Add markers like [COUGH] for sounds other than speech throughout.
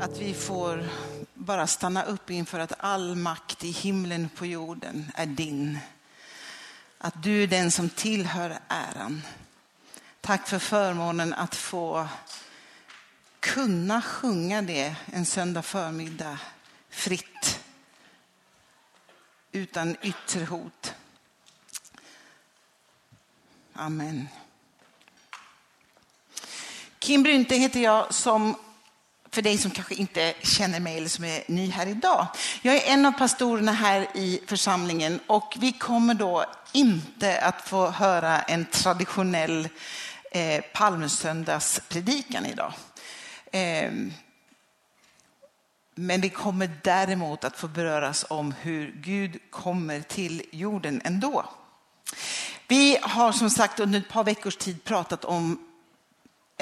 att vi får bara stanna upp inför att all makt i himlen på jorden är din. Att du är den som tillhör äran. Tack för förmånen att få kunna sjunga det en söndag förmiddag fritt. Utan yttre hot. Amen. Kim Brynte heter jag som för dig som kanske inte känner mig eller som är ny här idag. Jag är en av pastorerna här i församlingen och vi kommer då inte att få höra en traditionell eh, palmsöndagspredikan idag. Eh, men vi kommer däremot att få beröras om hur Gud kommer till jorden ändå. Vi har som sagt under ett par veckors tid pratat om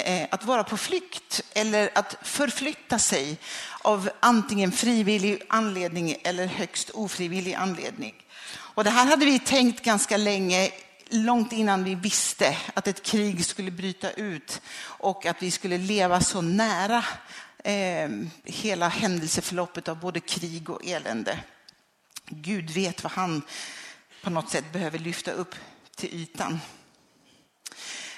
Eh, att vara på flykt eller att förflytta sig av antingen frivillig anledning eller högst ofrivillig anledning. Och det här hade vi tänkt ganska länge, långt innan vi visste att ett krig skulle bryta ut och att vi skulle leva så nära eh, hela händelseförloppet av både krig och elände. Gud vet vad han på något sätt behöver lyfta upp till ytan.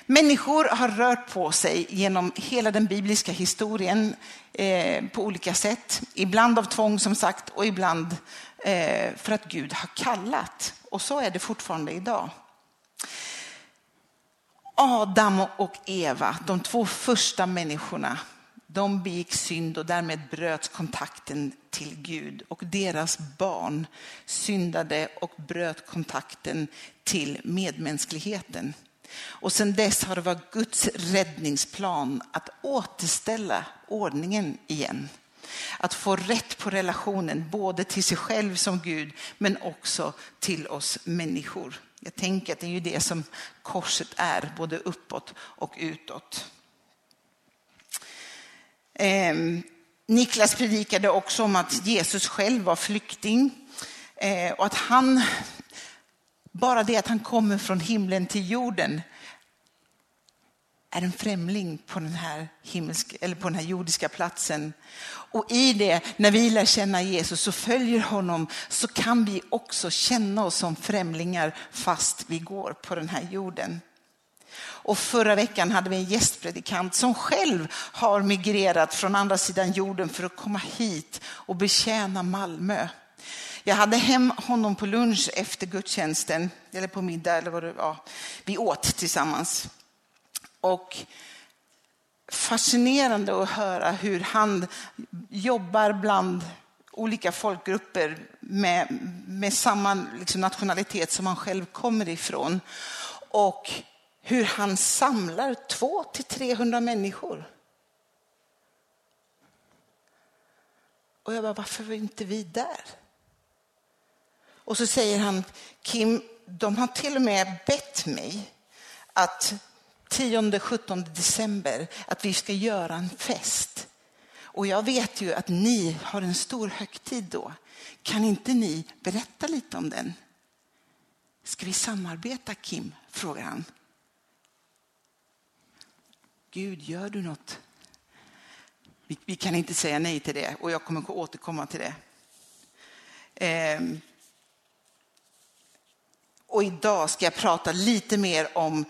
Människor har rört på sig genom hela den bibliska historien eh, på olika sätt. Ibland av tvång som sagt och ibland eh, för att Gud har kallat. Och så är det fortfarande idag. Adam och Eva, de två första människorna, de begick synd och därmed bröts kontakten till Gud. Och deras barn syndade och bröt kontakten till medmänskligheten. Och sedan dess har det varit Guds räddningsplan att återställa ordningen igen. Att få rätt på relationen både till sig själv som Gud men också till oss människor. Jag tänker att det är ju det som korset är, både uppåt och utåt. Eh, Niklas predikade också om att Jesus själv var flykting eh, och att han bara det att han kommer från himlen till jorden är en främling på den här, himmelsk, eller på den här jordiska platsen. Och i det, när vi lär känna Jesus och följer honom, så kan vi också känna oss som främlingar fast vi går på den här jorden. Och förra veckan hade vi en gästpredikant som själv har migrerat från andra sidan jorden för att komma hit och betjäna Malmö. Jag hade hem honom på lunch efter gudstjänsten, eller på middag, eller vad det var. Vi åt tillsammans. Och fascinerande att höra hur han jobbar bland olika folkgrupper med, med samma liksom, nationalitet som han själv kommer ifrån. Och hur han samlar 200 till 300 människor. Och jag bara, varför var inte vi där? Och så säger han, Kim, de har till och med bett mig att 10-17 december att vi ska göra en fest. Och jag vet ju att ni har en stor högtid då. Kan inte ni berätta lite om den? Ska vi samarbeta Kim? frågar han. Gud, gör du något? Vi, vi kan inte säga nej till det och jag kommer återkomma till det. Ehm, och idag ska jag prata lite mer om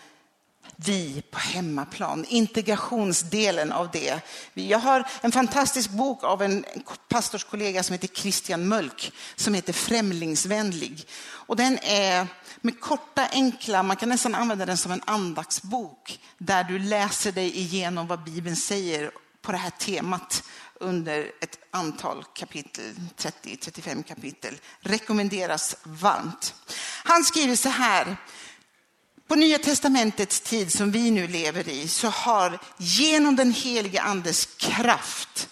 vi på hemmaplan, integrationsdelen av det. Jag har en fantastisk bok av en pastorskollega som heter Christian Mölk som heter Främlingsvänlig. Och den är med korta, enkla, man kan nästan använda den som en andaktsbok där du läser dig igenom vad Bibeln säger på det här temat under ett antal kapitel, 30-35 kapitel. Rekommenderas varmt. Han skriver så här. På Nya testamentets tid som vi nu lever i så har genom den helige andes kraft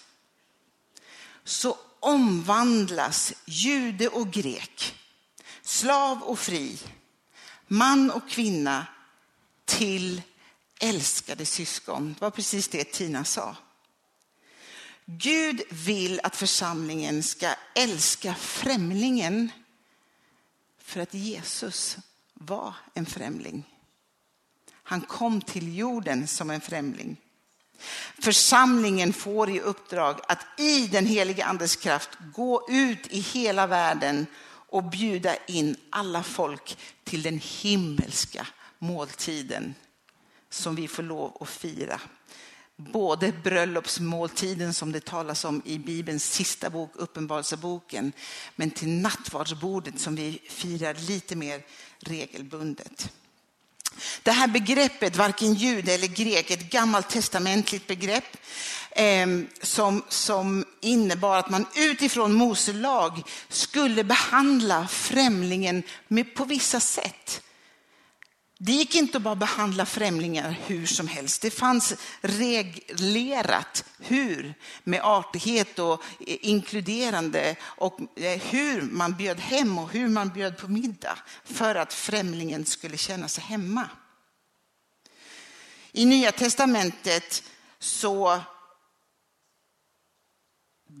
så omvandlas jude och grek, slav och fri, man och kvinna till älskade syskon. Det var precis det Tina sa. Gud vill att församlingen ska älska främlingen för att Jesus var en främling. Han kom till jorden som en främling. Församlingen får i uppdrag att i den heliga andes kraft gå ut i hela världen och bjuda in alla folk till den himmelska måltiden som vi får lov att fira. Både bröllopsmåltiden som det talas om i Bibelns sista bok, Uppenbarelseboken, men till nattvardsbordet som vi firar lite mer regelbundet. Det här begreppet, varken jude eller grek, ett gammaltestamentligt begrepp eh, som, som innebar att man utifrån Mose lag skulle behandla främlingen med, på vissa sätt. Det gick inte att bara behandla främlingar hur som helst. Det fanns reglerat hur med artighet och eh, inkluderande och eh, hur man bjöd hem och hur man bjöd på middag för att främlingen skulle känna sig hemma. I Nya testamentet så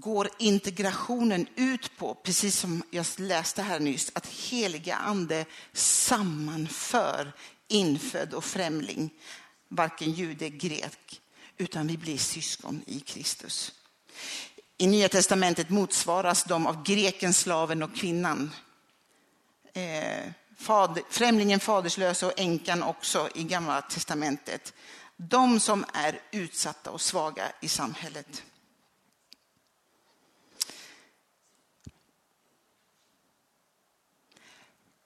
går integrationen ut på, precis som jag läste här nyss, att heliga ande sammanför infödd och främling, varken jude, grek, utan vi blir syskon i Kristus. I Nya testamentet motsvaras de av greken, slaven och kvinnan. Eh, fader, främlingen, faderslösa och änkan också i Gamla testamentet. De som är utsatta och svaga i samhället.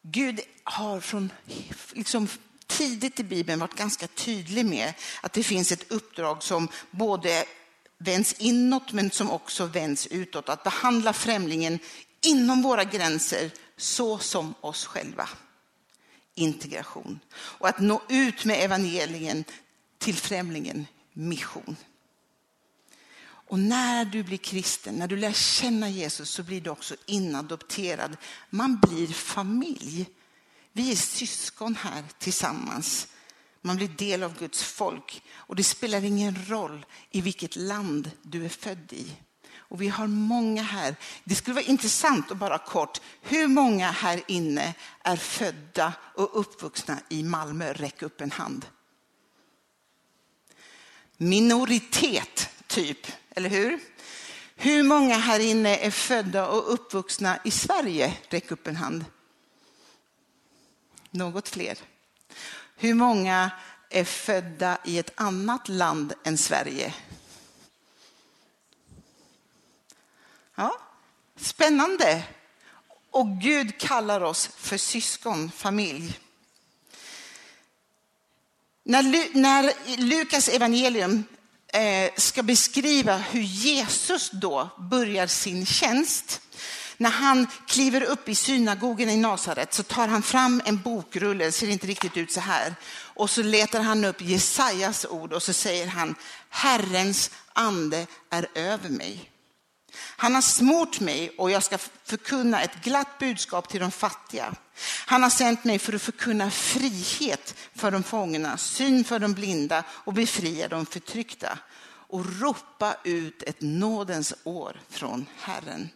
Gud har från liksom, tidigt i Bibeln varit ganska tydlig med att det finns ett uppdrag som både vänds inåt men som också vänds utåt. Att behandla främlingen inom våra gränser så som oss själva. Integration. Och att nå ut med evangelien till främlingen, mission. Och när du blir kristen, när du lär känna Jesus så blir du också inadopterad. Man blir familj. Vi är syskon här tillsammans. Man blir del av Guds folk och det spelar ingen roll i vilket land du är född i. Och vi har många här. Det skulle vara intressant att bara kort, hur många här inne är födda och uppvuxna i Malmö? Räck upp en hand. Minoritet, typ eller hur? Hur många här inne är födda och uppvuxna i Sverige? Räck upp en hand. Något fler. Hur många är födda i ett annat land än Sverige? Ja, spännande. Och Gud kallar oss för syskon, familj. När, när Lukas evangelium Eh, ska beskriva hur Jesus då börjar sin tjänst. När han kliver upp i synagogen i Nasaret så tar han fram en bokrulle, det ser inte riktigt ut så här. Och så letar han upp Jesajas ord och så säger han, Herrens ande är över mig. Han har smort mig och jag ska förkunna ett glatt budskap till de fattiga. Han har sänt mig för att förkunna frihet för de fångna, syn för de blinda och befria de förtryckta och ropa ut ett nådens år från Herren.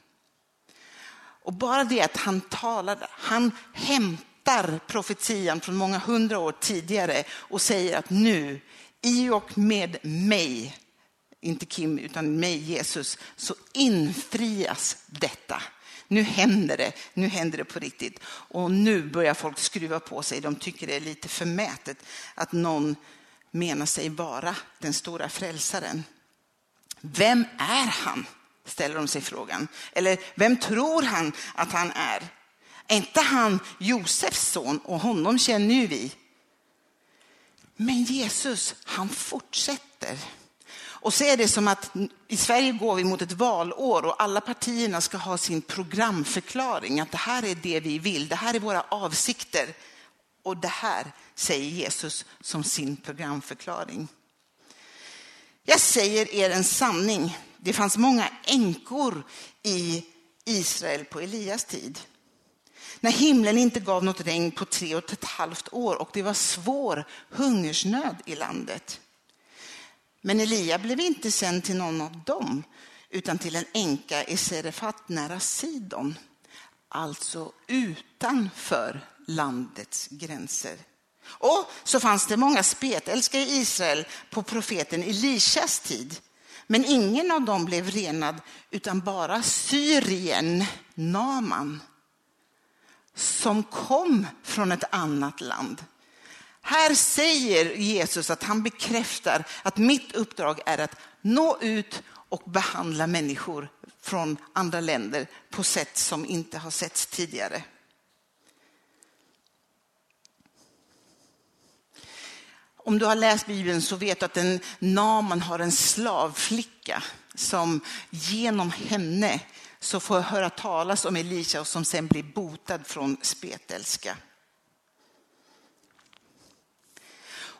Och bara det att han talade, han hämtar profetian från många hundra år tidigare och säger att nu, i och med mig, inte Kim utan mig Jesus, så infrias detta. Nu händer det, nu händer det på riktigt. Och nu börjar folk skruva på sig. De tycker det är lite förmätet att någon menar sig vara den stora frälsaren. Vem är han? Ställer de sig frågan. Eller vem tror han att han är? Är inte han Josefs son och honom känner ju vi. Men Jesus, han fortsätter. Och så är det som att i Sverige går vi mot ett valår och alla partierna ska ha sin programförklaring. Att det här är det vi vill, det här är våra avsikter. Och det här säger Jesus som sin programförklaring. Jag säger er en sanning. Det fanns många änkor i Israel på Elias tid. När himlen inte gav något regn på tre och ett halvt år och det var svår hungersnöd i landet. Men Elia blev inte sänd till någon av dem, utan till en änka i Serefat nära Sidon, alltså utanför landets gränser. Och så fanns det många spetälska i Israel på profeten Elishas tid. Men ingen av dem blev renad utan bara Syrien, Naman, som kom från ett annat land. Här säger Jesus att han bekräftar att mitt uppdrag är att nå ut och behandla människor från andra länder på sätt som inte har setts tidigare. Om du har läst Bibeln så vet du att en Naman har en slavflicka som genom henne så får höra talas om Elisha och som sen blir botad från spetälska.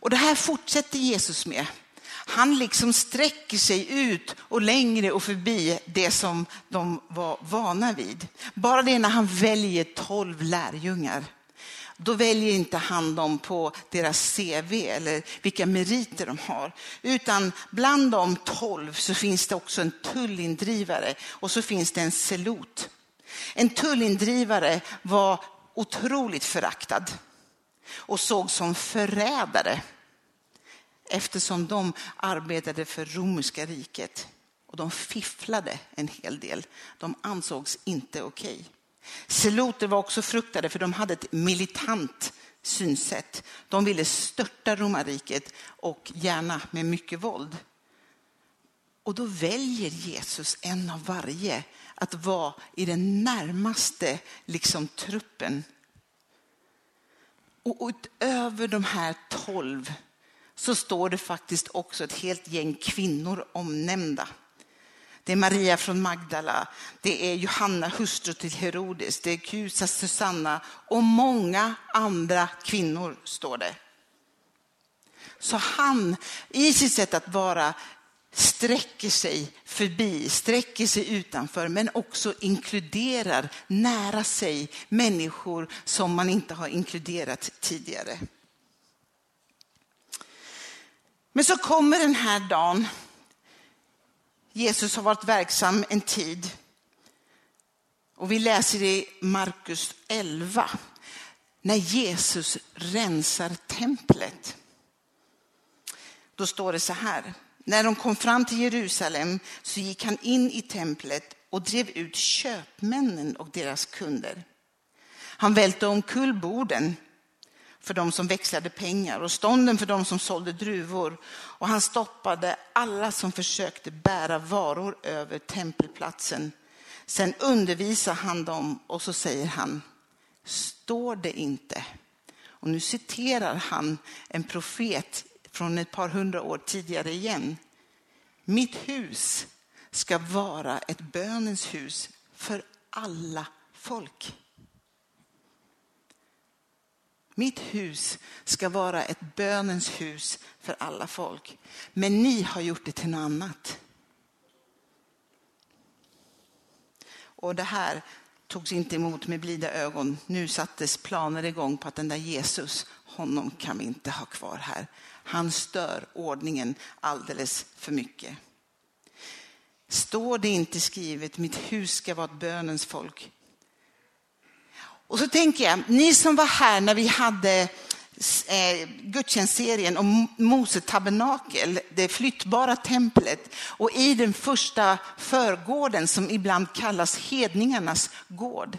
Och det här fortsätter Jesus med. Han liksom sträcker sig ut och längre och förbi det som de var vana vid. Bara det när han väljer tolv lärjungar. Då väljer inte han dem på deras CV eller vilka meriter de har. Utan bland de tolv så finns det också en tullindrivare och så finns det en selot. En tullindrivare var otroligt föraktad och såg som förrädare eftersom de arbetade för romerska riket och de fifflade en hel del. De ansågs inte okej. Okay. Seloter var också fruktade för de hade ett militant synsätt. De ville störta romarriket och gärna med mycket våld. Och då väljer Jesus en av varje att vara i den närmaste liksom, truppen. Och utöver de här tolv så står det faktiskt också ett helt gäng kvinnor omnämnda. Det är Maria från Magdala, det är Johanna, hustru till Herodes, det är Kusa, Susanna och många andra kvinnor, står det. Så han, i sitt sätt att vara, sträcker sig förbi, sträcker sig utanför, men också inkluderar nära sig människor som man inte har inkluderat tidigare. Men så kommer den här dagen Jesus har varit verksam en tid. Och vi läser i Markus 11 när Jesus rensar templet. Då står det så här. När de kom fram till Jerusalem så gick han in i templet och drev ut köpmännen och deras kunder. Han välte omkull borden för de som växlade pengar och stånden för de som sålde druvor. Och han stoppade alla som försökte bära varor över tempelplatsen. Sen undervisar han dem och så säger han, står det inte? Och nu citerar han en profet från ett par hundra år tidigare igen. Mitt hus ska vara ett bönens hus för alla folk. Mitt hus ska vara ett bönens hus för alla folk. Men ni har gjort det till något annat. Och det här togs inte emot med blida ögon. Nu sattes planer igång på att den där Jesus, honom kan vi inte ha kvar här. Han stör ordningen alldeles för mycket. Står det inte skrivet, mitt hus ska vara ett bönens folk, och så tänker jag, ni som var här när vi hade eh, gudstjänstserien om Mose tabernakel, det flyttbara templet och i den första förgården som ibland kallas hedningarnas gård.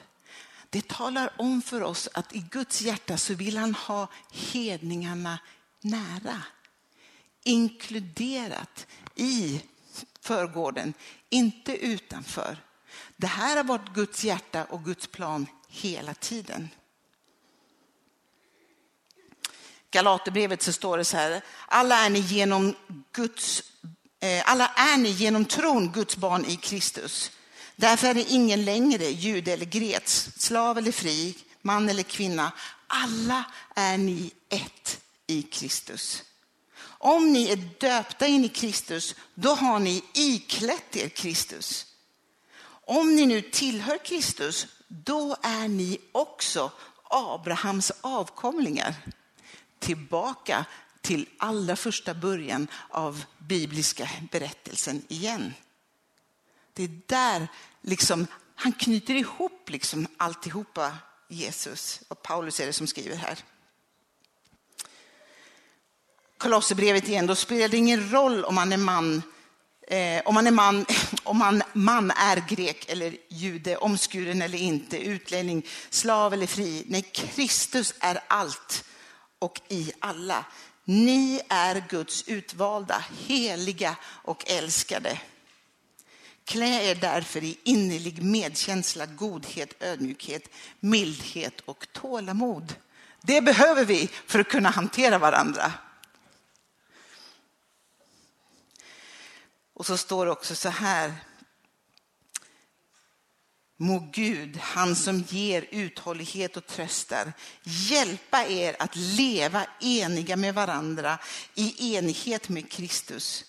Det talar om för oss att i Guds hjärta så vill han ha hedningarna nära. Inkluderat i förgården, inte utanför. Det här har varit Guds hjärta och Guds plan hela tiden. Galaterbrevet så står det så här, alla är ni genom Guds eh, alla är ni genom tron Guds barn i Kristus. Därför är det ingen längre jude eller grek, slav eller fri, man eller kvinna. Alla är ni ett i Kristus. Om ni är döpta in i Kristus, då har ni iklätt er Kristus. Om ni nu tillhör Kristus, då är ni också Abrahams avkomlingar. Tillbaka till allra första början av bibliska berättelsen igen. Det är där liksom, han knyter ihop liksom alltihopa Jesus och Paulus är det som skriver här. Kolosserbrevet igen, då spelar det ingen roll om man är man Eh, om man är man, [LAUGHS] om man, man är grek eller jude, omskuren eller inte, utlänning, slav eller fri. Nej, Kristus är allt och i alla. Ni är Guds utvalda, heliga och älskade. Klä er därför i innerlig medkänsla, godhet, ödmjukhet, mildhet och tålamod. Det behöver vi för att kunna hantera varandra. Och så står det också så här. Må Gud, han som ger uthållighet och tröstar, hjälpa er att leva eniga med varandra i enighet med Kristus.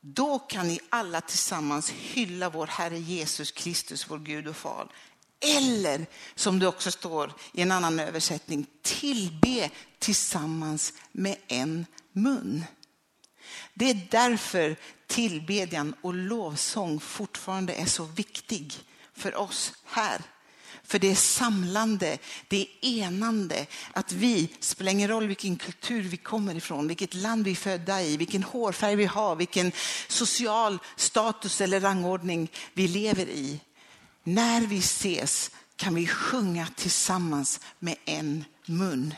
Då kan ni alla tillsammans hylla vår Herre Jesus Kristus, vår Gud och Far. Eller som det också står i en annan översättning, tillbe tillsammans med en mun. Det är därför tillbedjan och lovsång fortfarande är så viktig för oss här. För det är samlande, det är enande. Att vi, spelar ingen roll vilken kultur vi kommer ifrån, vilket land vi är födda i, vilken hårfärg vi har, vilken social status eller rangordning vi lever i. När vi ses kan vi sjunga tillsammans med en mun.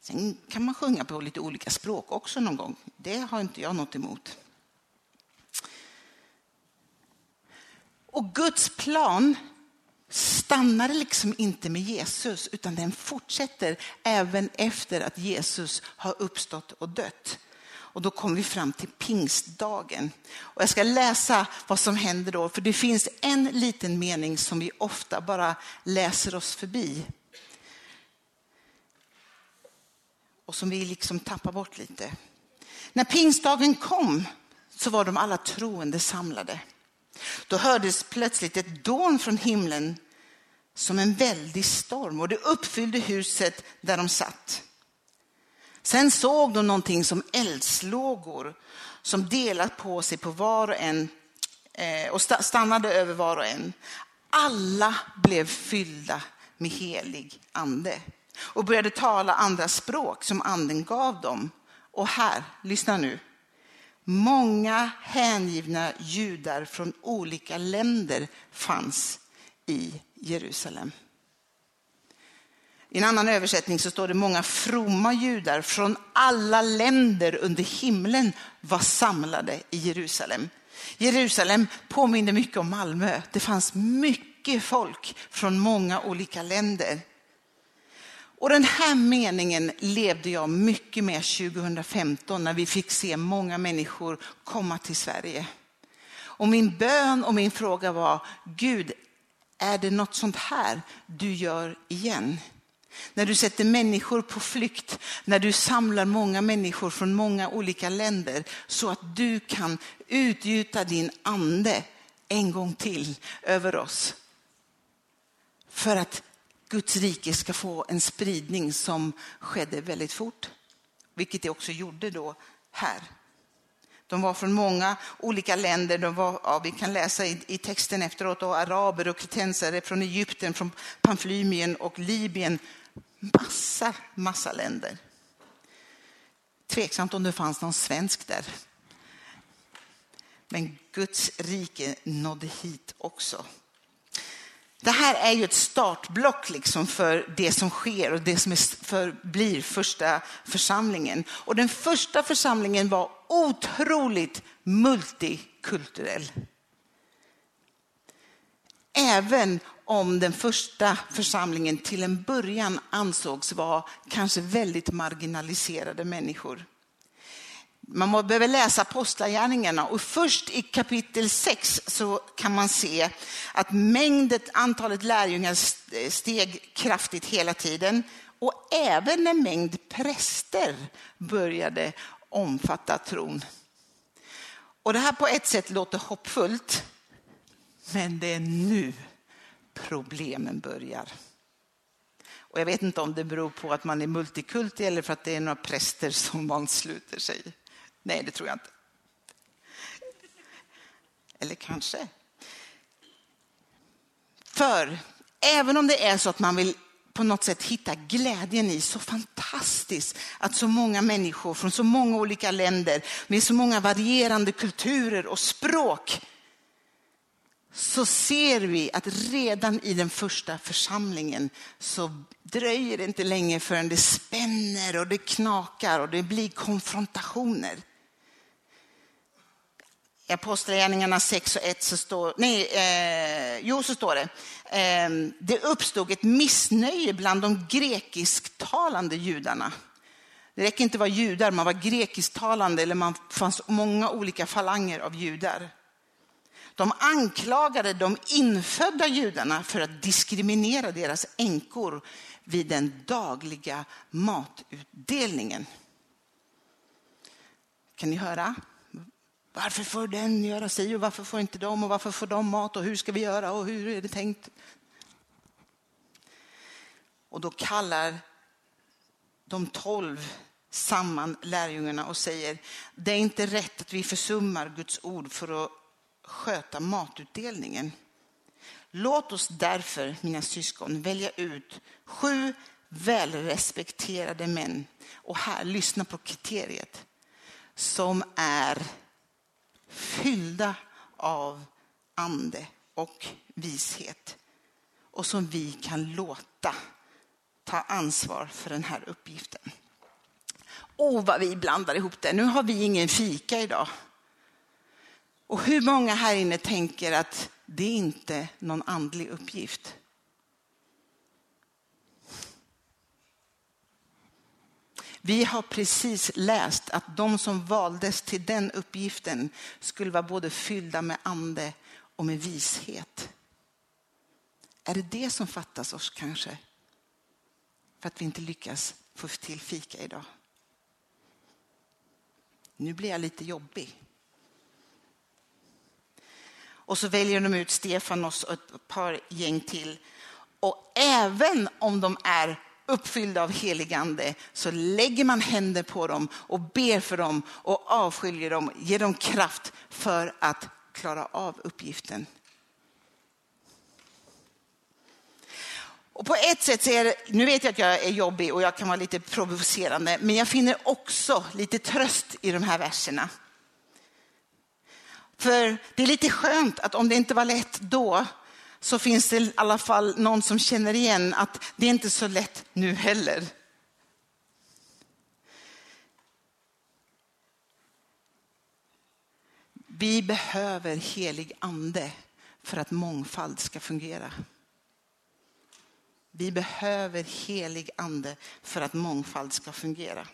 Sen kan man sjunga på lite olika språk också någon gång. Det har inte jag något emot. Och Guds plan stannar liksom inte med Jesus utan den fortsätter även efter att Jesus har uppstått och dött. Och då kommer vi fram till pingstdagen. Och jag ska läsa vad som händer då, för det finns en liten mening som vi ofta bara läser oss förbi. Och som vi liksom tappar bort lite. När pingstdagen kom så var de alla troende samlade. Då hördes plötsligt ett dån från himlen som en väldig storm och det uppfyllde huset där de satt. Sen såg de någonting som eldslågor som delat på sig på var och en eh, och stannade över var och en. Alla blev fyllda med helig ande och började tala andra språk som anden gav dem. Och här, lyssna nu. Många hängivna judar från olika länder fanns i Jerusalem. I en annan översättning så står det många fromma judar från alla länder under himlen var samlade i Jerusalem. Jerusalem påminner mycket om Malmö. Det fanns mycket folk från många olika länder. Och den här meningen levde jag mycket med 2015 när vi fick se många människor komma till Sverige. Och min bön och min fråga var, Gud, är det något sånt här du gör igen? När du sätter människor på flykt, när du samlar många människor från många olika länder så att du kan utgjuta din ande en gång till över oss. För att Guds rike ska få en spridning som skedde väldigt fort, vilket det också gjorde då här. De var från många olika länder. De var, ja, vi kan läsa i, i texten efteråt, och araber och kretensare från Egypten, från Pamflymien och Libyen. Massa, massa länder. Tveksamt om det fanns någon svensk där. Men Guds rike nådde hit också. Det här är ju ett startblock liksom för det som sker och det som för, blir första församlingen. Och den första församlingen var otroligt multikulturell. Även om den första församlingen till en början ansågs vara kanske väldigt marginaliserade människor. Man behöver läsa Apostlagärningarna och först i kapitel 6 så kan man se att mängden, antalet lärjungar steg kraftigt hela tiden och även en mängd präster började omfatta tron. Och det här på ett sätt låter hoppfullt, men det är nu problemen börjar. Och jag vet inte om det beror på att man är multikulti eller för att det är några präster som [LAUGHS] ansluter sig. Nej, det tror jag inte. Eller kanske. För även om det är så att man vill på något sätt hitta glädjen i. Så fantastiskt att så många människor från så många olika länder med så många varierande kulturer och språk så ser vi att redan i den första församlingen så dröjer det inte länge förrän det spänner och det knakar och det blir konfrontationer. I Apostlagärningarna 6 och 1 så står, nej, eh, jo, så står det, eh, det uppstod ett missnöje bland de grekisktalande judarna. Det räcker inte att vara judar, man var grekisktalande eller man fanns många olika falanger av judar. De anklagade de infödda judarna för att diskriminera deras änkor vid den dagliga matutdelningen. Kan ni höra? Varför får den göra sig och varför får inte de och varför får de mat och hur ska vi göra och hur är det tänkt? Och då kallar de tolv samman lärjungarna och säger det är inte rätt att vi försummar Guds ord för att sköta matutdelningen. Låt oss därför, mina syskon, välja ut sju välrespekterade män och här, lyssna på kriteriet, som är fyllda av ande och vishet och som vi kan låta ta ansvar för den här uppgiften. Åh, vad vi blandar ihop det. Nu har vi ingen fika idag. Och hur många här inne tänker att det är inte någon andlig uppgift? Vi har precis läst att de som valdes till den uppgiften skulle vara både fyllda med ande och med vishet. Är det det som fattas oss kanske? För att vi inte lyckas få till fika idag. Nu blir jag lite jobbig. Och så väljer de ut Stefanos och ett par gäng till. Och även om de är uppfyllda av heligande så lägger man händer på dem och ber för dem och avskiljer dem, ger dem kraft för att klara av uppgiften. Och på ett sätt så är det, nu vet jag att jag är jobbig och jag kan vara lite provocerande, men jag finner också lite tröst i de här verserna. För det är lite skönt att om det inte var lätt då så finns det i alla fall någon som känner igen att det är inte så lätt nu heller. Vi behöver helig ande för att mångfald ska fungera. Vi behöver helig ande för att mångfald ska fungera.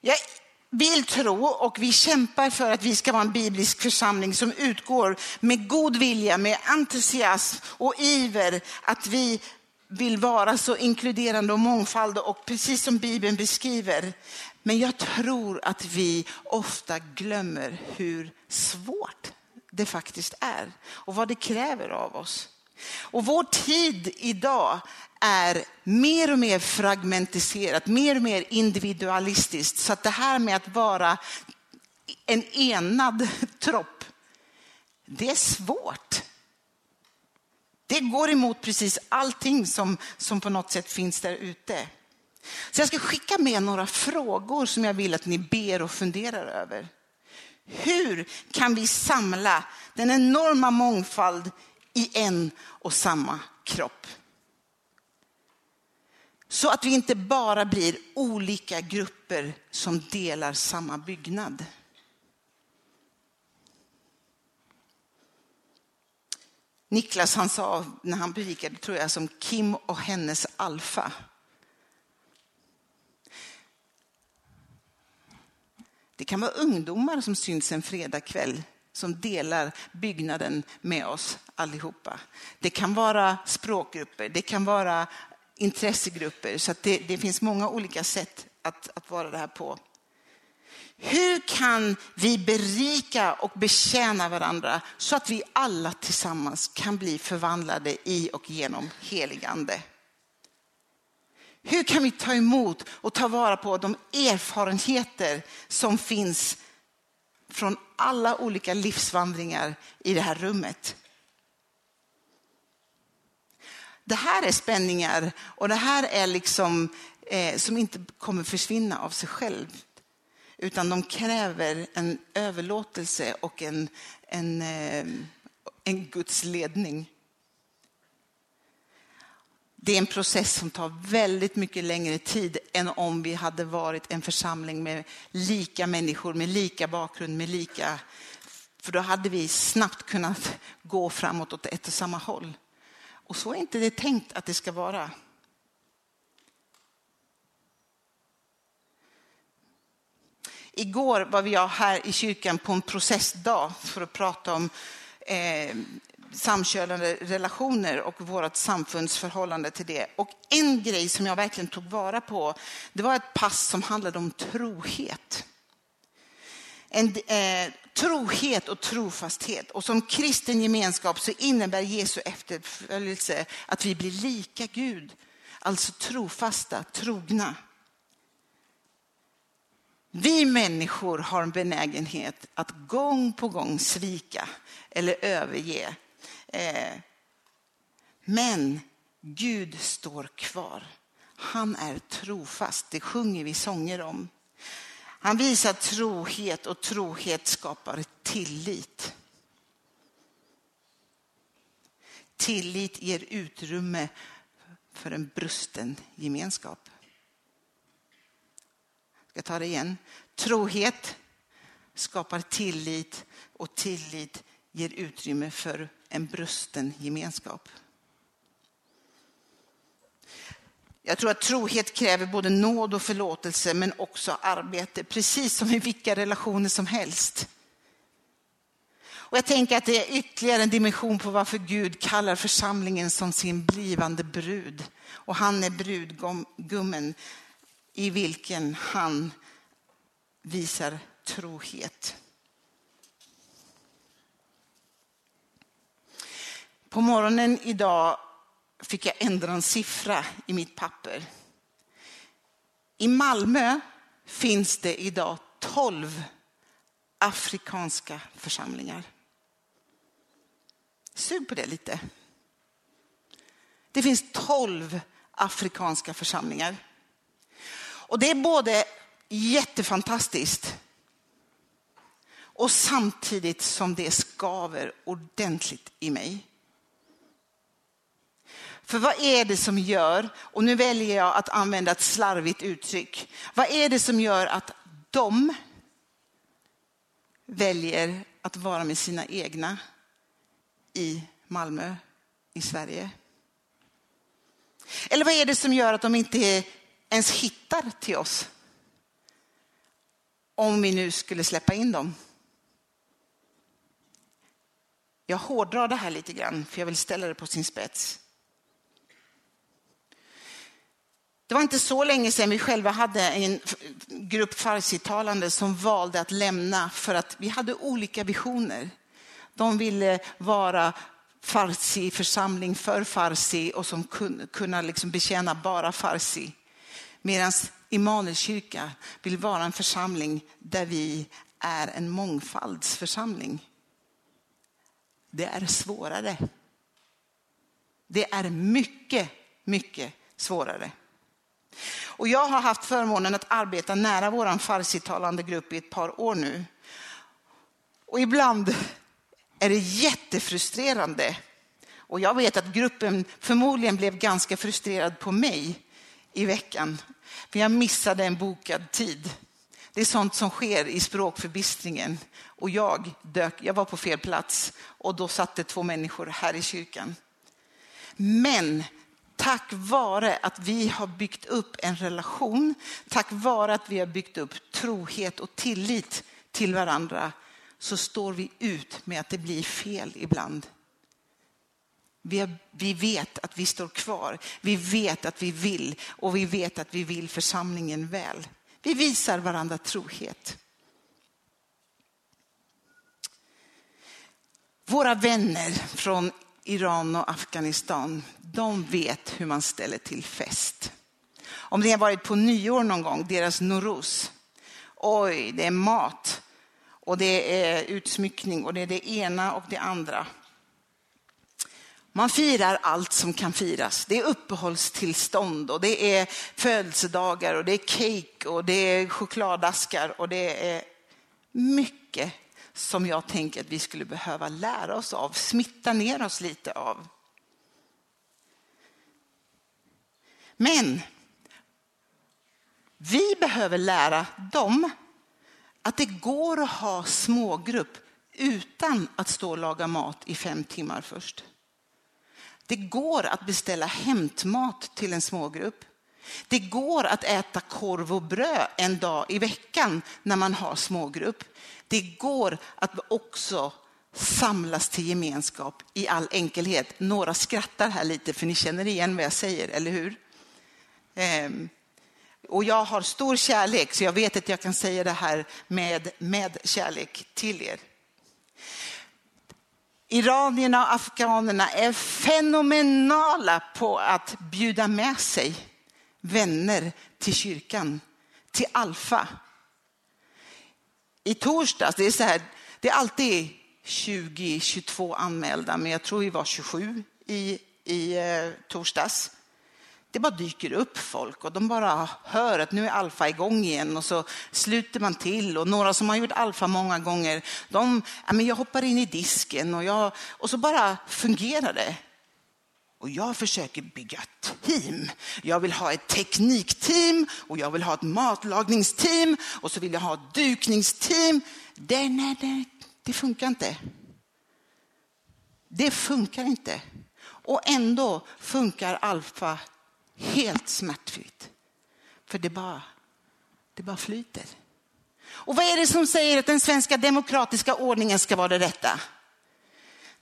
Jag vill tro och vi kämpar för att vi ska vara en biblisk församling som utgår med god vilja, med entusiasm och iver att vi vill vara så inkluderande och mångfald och precis som Bibeln beskriver. Men jag tror att vi ofta glömmer hur svårt det faktiskt är och vad det kräver av oss. Och vår tid idag är mer och mer fragmentiserat, mer och mer individualistiskt. Så att det här med att vara en enad tropp, det är svårt. Det går emot precis allting som, som på något sätt finns där ute. Så jag ska skicka med några frågor som jag vill att ni ber och funderar över. Hur kan vi samla den enorma mångfald i en och samma kropp? Så att vi inte bara blir olika grupper som delar samma byggnad. Niklas han sa när han predikade, tror jag, som Kim och hennes alfa. Det kan vara ungdomar som syns en fredagkväll som delar byggnaden med oss allihopa. Det kan vara språkgrupper, det kan vara intressegrupper. Så det, det, finns många olika sätt att, att vara det här på. Hur kan vi berika och betjäna varandra så att vi alla tillsammans kan bli förvandlade i och genom heligande? Hur kan vi ta emot och ta vara på de erfarenheter som finns från alla olika livsvandringar i det här rummet? Det här är spänningar och det här är liksom eh, som inte kommer försvinna av sig själv. Utan de kräver en överlåtelse och en, en, eh, en Guds ledning. Det är en process som tar väldigt mycket längre tid än om vi hade varit en församling med lika människor, med lika bakgrund, med lika... För då hade vi snabbt kunnat gå framåt åt ett och samma håll. Och så är inte det tänkt att det ska vara. Igår var jag här i kyrkan på en processdag för att prata om eh, samkönade relationer och vårt samfunds förhållande till det. Och en grej som jag verkligen tog vara på, det var ett pass som handlade om trohet. En, eh, trohet och trofasthet. Och som kristen gemenskap så innebär Jesu efterföljelse att vi blir lika Gud. Alltså trofasta, trogna. Vi människor har en benägenhet att gång på gång svika eller överge. Eh, men Gud står kvar. Han är trofast, det sjunger vi sånger om. Han visar trohet och trohet skapar tillit. Tillit ger utrymme för en brusten gemenskap. Jag ska ta det igen. Trohet skapar tillit och tillit ger utrymme för en brusten gemenskap. Jag tror att trohet kräver både nåd och förlåtelse men också arbete, precis som i vilka relationer som helst. Och jag tänker att det är ytterligare en dimension på varför Gud kallar församlingen som sin blivande brud. Och han är brudgummen i vilken han visar trohet. På morgonen idag fick jag ändra en siffra i mitt papper. I Malmö finns det idag 12 afrikanska församlingar. Sug på det lite. Det finns 12 afrikanska församlingar. Och det är både jättefantastiskt och samtidigt som det skaver ordentligt i mig. För vad är det som gör, och nu väljer jag att använda ett slarvigt uttryck, vad är det som gör att de väljer att vara med sina egna i Malmö, i Sverige? Eller vad är det som gör att de inte ens hittar till oss? Om vi nu skulle släppa in dem. Jag hårdrar det här lite grann, för jag vill ställa det på sin spets. Det var inte så länge sedan vi själva hade en grupp farsitalande som valde att lämna för att vi hade olika visioner. De ville vara farsi-församling för farsi och som kunna liksom betjäna bara farsi. Medan Immanuels kyrka vill vara en församling där vi är en mångfaldsförsamling. Det är svårare. Det är mycket, mycket svårare. Och jag har haft förmånen att arbeta nära vår farsitalande grupp i ett par år nu. Och ibland är det jättefrustrerande. Och jag vet att gruppen förmodligen blev ganska frustrerad på mig i veckan. För jag missade en bokad tid. Det är sånt som sker i språkförbistringen. Och jag dök, jag var på fel plats och då satt det två människor här i kyrkan. Men tack vare att vi har byggt upp en relation, tack vare att vi har byggt upp trohet och tillit till varandra, så står vi ut med att det blir fel ibland. Vi, vi vet att vi står kvar, vi vet att vi vill och vi vet att vi vill församlingen väl. Vi visar varandra trohet. Våra vänner från Iran och Afghanistan, de vet hur man ställer till fest. Om ni har varit på nyår någon gång, deras Noruz. Oj, det är mat och det är utsmyckning och det är det ena och det andra. Man firar allt som kan firas. Det är uppehållstillstånd och det är födelsedagar och det är cake och det är chokladaskar och det är mycket som jag tänker att vi skulle behöva lära oss av, smitta ner oss lite av. Men vi behöver lära dem att det går att ha smågrupp utan att stå och laga mat i fem timmar först. Det går att beställa hämtmat till en smågrupp. Det går att äta korv och bröd en dag i veckan när man har smågrupp. Det går att också samlas till gemenskap i all enkelhet. Några skrattar här lite för ni känner igen vad jag säger, eller hur? Ehm, och jag har stor kärlek så jag vet att jag kan säga det här med, med kärlek till er. Iranierna och afghanerna är fenomenala på att bjuda med sig vänner till kyrkan, till Alfa. I torsdags, det är, så här, det är alltid 20-22 anmälda, men jag tror vi var 27 i, i eh, torsdags det bara dyker upp folk och de bara hör att nu är alfa igång igen och så sluter man till och några som har gjort alfa många gånger, de, ja, men jag hoppar in i disken och, jag, och så bara fungerar det. Och jag försöker bygga team. Jag vill ha ett teknikteam och jag vill ha ett matlagningsteam och så vill jag ha ett dukningsteam. Det, nej, nej, det funkar inte. Det funkar inte. Och ändå funkar alfa Helt smärtfritt. För det bara, det bara flyter. Och vad är det som säger att den svenska demokratiska ordningen ska vara det rätta?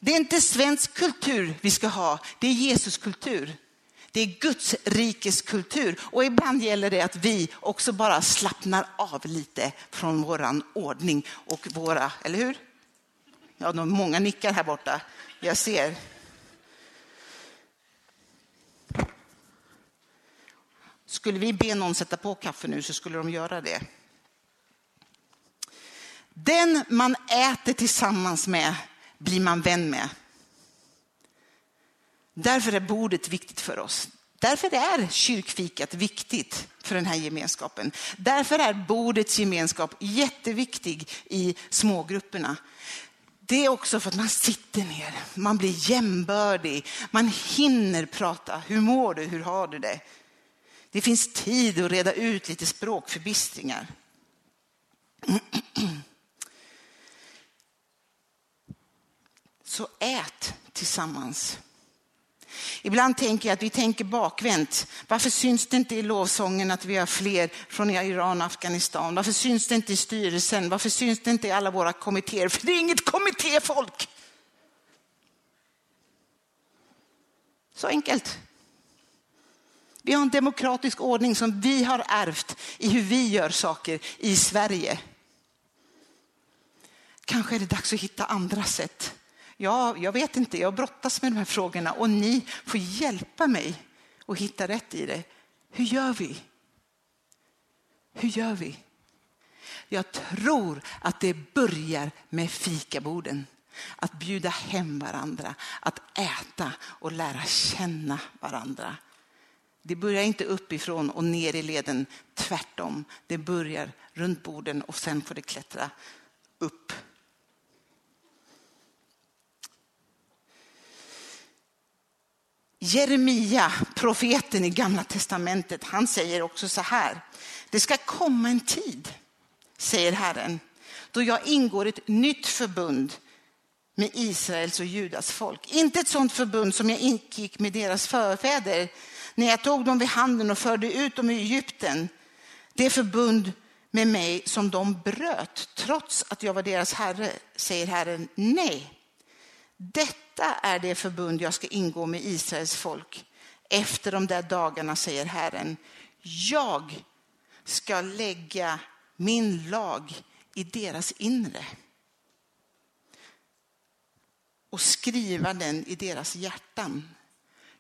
Det är inte svensk kultur vi ska ha, det är Jesus kultur. Det är Guds rikes kultur och ibland gäller det att vi också bara slappnar av lite från våran ordning och våra, eller hur? Ja, de många nickar här borta. Jag ser. Skulle vi be någon sätta på kaffe nu så skulle de göra det. Den man äter tillsammans med blir man vän med. Därför är bordet viktigt för oss. Därför är kyrkfikat viktigt för den här gemenskapen. Därför är bordets gemenskap jätteviktig i smågrupperna. Det är också för att man sitter ner, man blir jämbördig, man hinner prata. Hur mår du? Hur har du det? Det finns tid att reda ut lite språkförbistringar. [CLEARS THROAT] Så ät tillsammans. Ibland tänker jag att vi tänker bakvänt. Varför syns det inte i lovsången att vi har fler från Iran och Afghanistan? Varför syns det inte i styrelsen? Varför syns det inte i alla våra kommittéer? För det är inget kommittéfolk. Så enkelt. Vi har en demokratisk ordning som vi har ärvt i hur vi gör saker i Sverige. Kanske är det dags att hitta andra sätt. Ja, jag vet inte, jag brottas med de här frågorna och ni får hjälpa mig att hitta rätt i det. Hur gör vi? Hur gör vi? Jag tror att det börjar med fikaborden. Att bjuda hem varandra, att äta och lära känna varandra. Det börjar inte uppifrån och ner i leden, tvärtom. Det börjar runt borden och sen får det klättra upp. Jeremia, profeten i Gamla testamentet, han säger också så här. Det ska komma en tid, säger Herren, då jag ingår ett nytt förbund med Israels och Judas folk. Inte ett sådant förbund som jag ingick med deras förfäder när jag tog dem vid handen och förde ut dem i Egypten. Det förbund med mig som de bröt, trots att jag var deras herre, säger Herren. Nej, detta detta är det förbund jag ska ingå med Israels folk efter de där dagarna, säger Herren. Jag ska lägga min lag i deras inre och skriva den i deras hjärtan.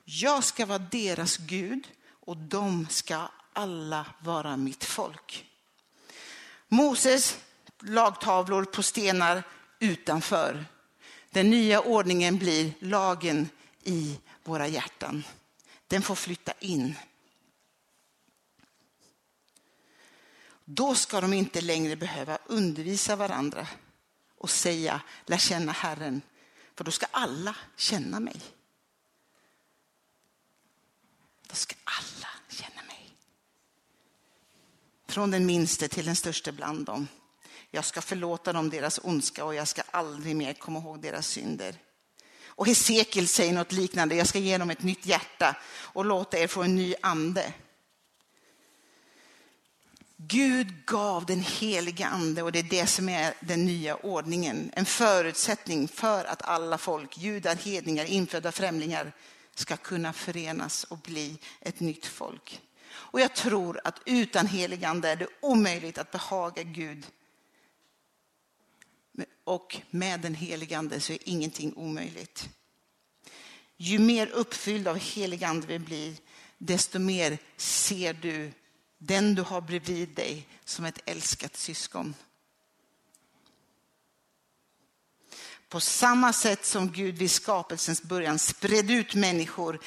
Jag ska vara deras Gud och de ska alla vara mitt folk. Moses lagtavlor på stenar utanför. Den nya ordningen blir lagen i våra hjärtan. Den får flytta in. Då ska de inte längre behöva undervisa varandra och säga lär känna Herren, för då ska alla känna mig. Då ska alla känna mig. Från den minste till den största bland dem. Jag ska förlåta dem deras ondska och jag ska aldrig mer komma ihåg deras synder. Och Hesekiel säger något liknande, jag ska ge dem ett nytt hjärta och låta er få en ny ande. Gud gav den heliga ande och det är det som är den nya ordningen. En förutsättning för att alla folk, judar, hedningar, infödda främlingar ska kunna förenas och bli ett nytt folk. Och jag tror att utan helig ande är det omöjligt att behaga Gud. Och med den helige ande så är ingenting omöjligt. Ju mer uppfylld av helig ande vi blir, desto mer ser du den du har bredvid dig som ett älskat syskon. På samma sätt som Gud vid skapelsens början spred ut människor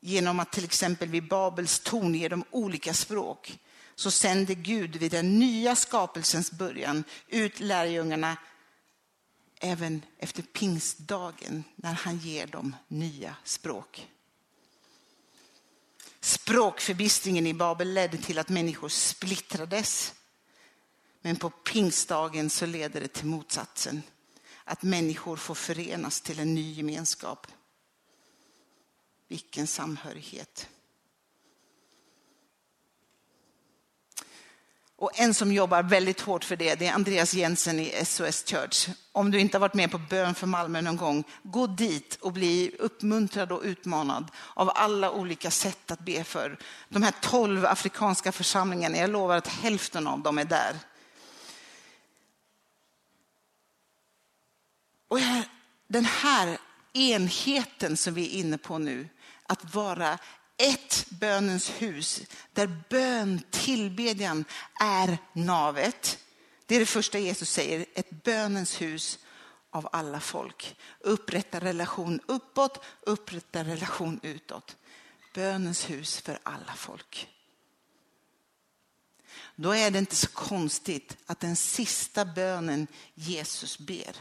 genom att till exempel vid Babels torn ge dem olika språk så sände Gud vid den nya skapelsens början ut lärjungarna även efter pingstdagen när han ger dem nya språk. Språkförbistringen i Babel ledde till att människor splittrades. Men på pingstdagen så leder det till motsatsen. Att människor får förenas till en ny gemenskap. Vilken samhörighet. Och en som jobbar väldigt hårt för det, det är Andreas Jensen i SOS Church. Om du inte har varit med på bön för Malmö någon gång, gå dit och bli uppmuntrad och utmanad av alla olika sätt att be för. De här tolv afrikanska församlingarna, jag lovar att hälften av dem är där. Och den här enheten som vi är inne på nu, att vara ett bönens hus där bön, tillbedjan är navet. Det är det första Jesus säger, ett bönens hus av alla folk. Upprätta relation uppåt, upprätta relation utåt. Bönens hus för alla folk. Då är det inte så konstigt att den sista bönen Jesus ber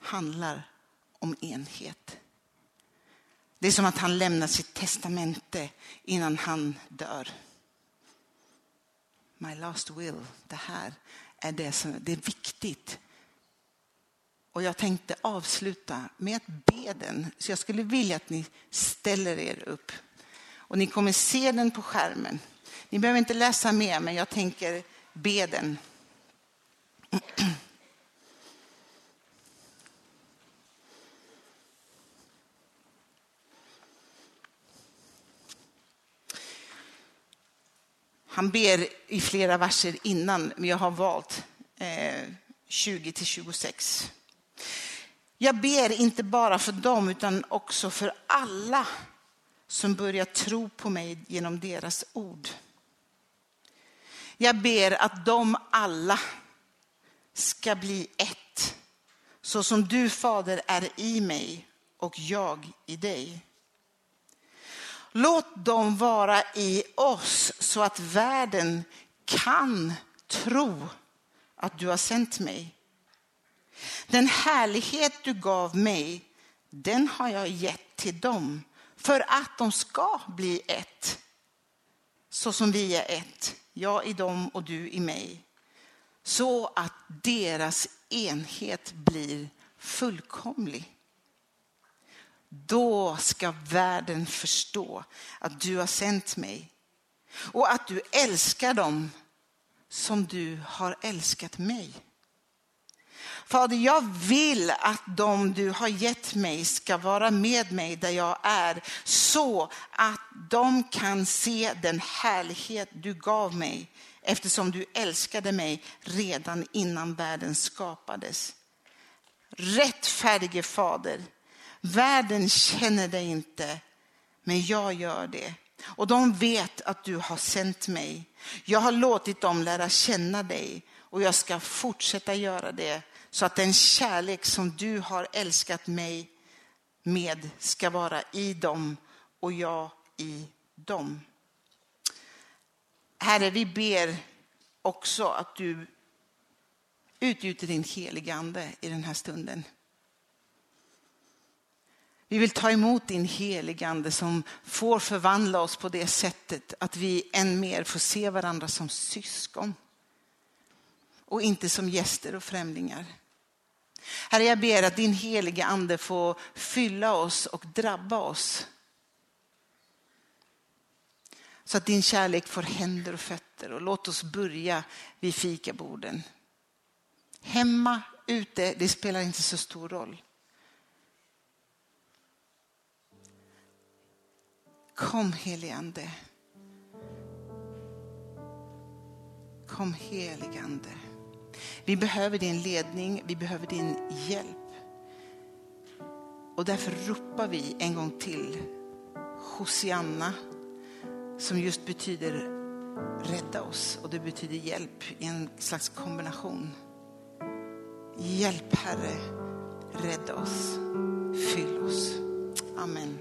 handlar om enhet. Det är som att han lämnar sitt testamente innan han dör. My last will, det här är det som det är viktigt. Och jag tänkte avsluta med att be den. Så jag skulle vilja att ni ställer er upp. Och ni kommer se den på skärmen. Ni behöver inte läsa mer, men jag tänker be den. [CLEARS THROAT] Han ber i flera verser innan, men jag har valt eh, 20 till 26. Jag ber inte bara för dem utan också för alla som börjar tro på mig genom deras ord. Jag ber att de alla ska bli ett, så som du Fader är i mig och jag i dig. Låt dem vara i oss så att världen kan tro att du har sänt mig. Den härlighet du gav mig, den har jag gett till dem för att de ska bli ett. Så som vi är ett, jag i dem och du i mig. Så att deras enhet blir fullkomlig. Då ska världen förstå att du har sänt mig och att du älskar dem som du har älskat mig. Fader, jag vill att de du har gett mig ska vara med mig där jag är så att de kan se den härlighet du gav mig eftersom du älskade mig redan innan världen skapades. Rättfärdige Fader, Världen känner dig inte, men jag gör det. Och de vet att du har sänt mig. Jag har låtit dem lära känna dig och jag ska fortsätta göra det Så att den kärlek som du har älskat mig med ska vara i dem och jag i dem. Herre, vi ber också att du utgjuter din heligande i den här stunden. Vi vill ta emot din heligande som får förvandla oss på det sättet att vi än mer får se varandra som syskon och inte som gäster och främlingar. Herre, jag ber att din heliga ande får fylla oss och drabba oss. Så att din kärlek får händer och fötter och låt oss börja vid fikaborden. Hemma, ute, det spelar inte så stor roll. Kom heligande. Kom heligande. Vi behöver din ledning, vi behöver din hjälp. Och därför ropar vi en gång till Hosianna som just betyder rädda oss och det betyder hjälp i en slags kombination. Hjälp Herre, rädda oss, fyll oss. Amen.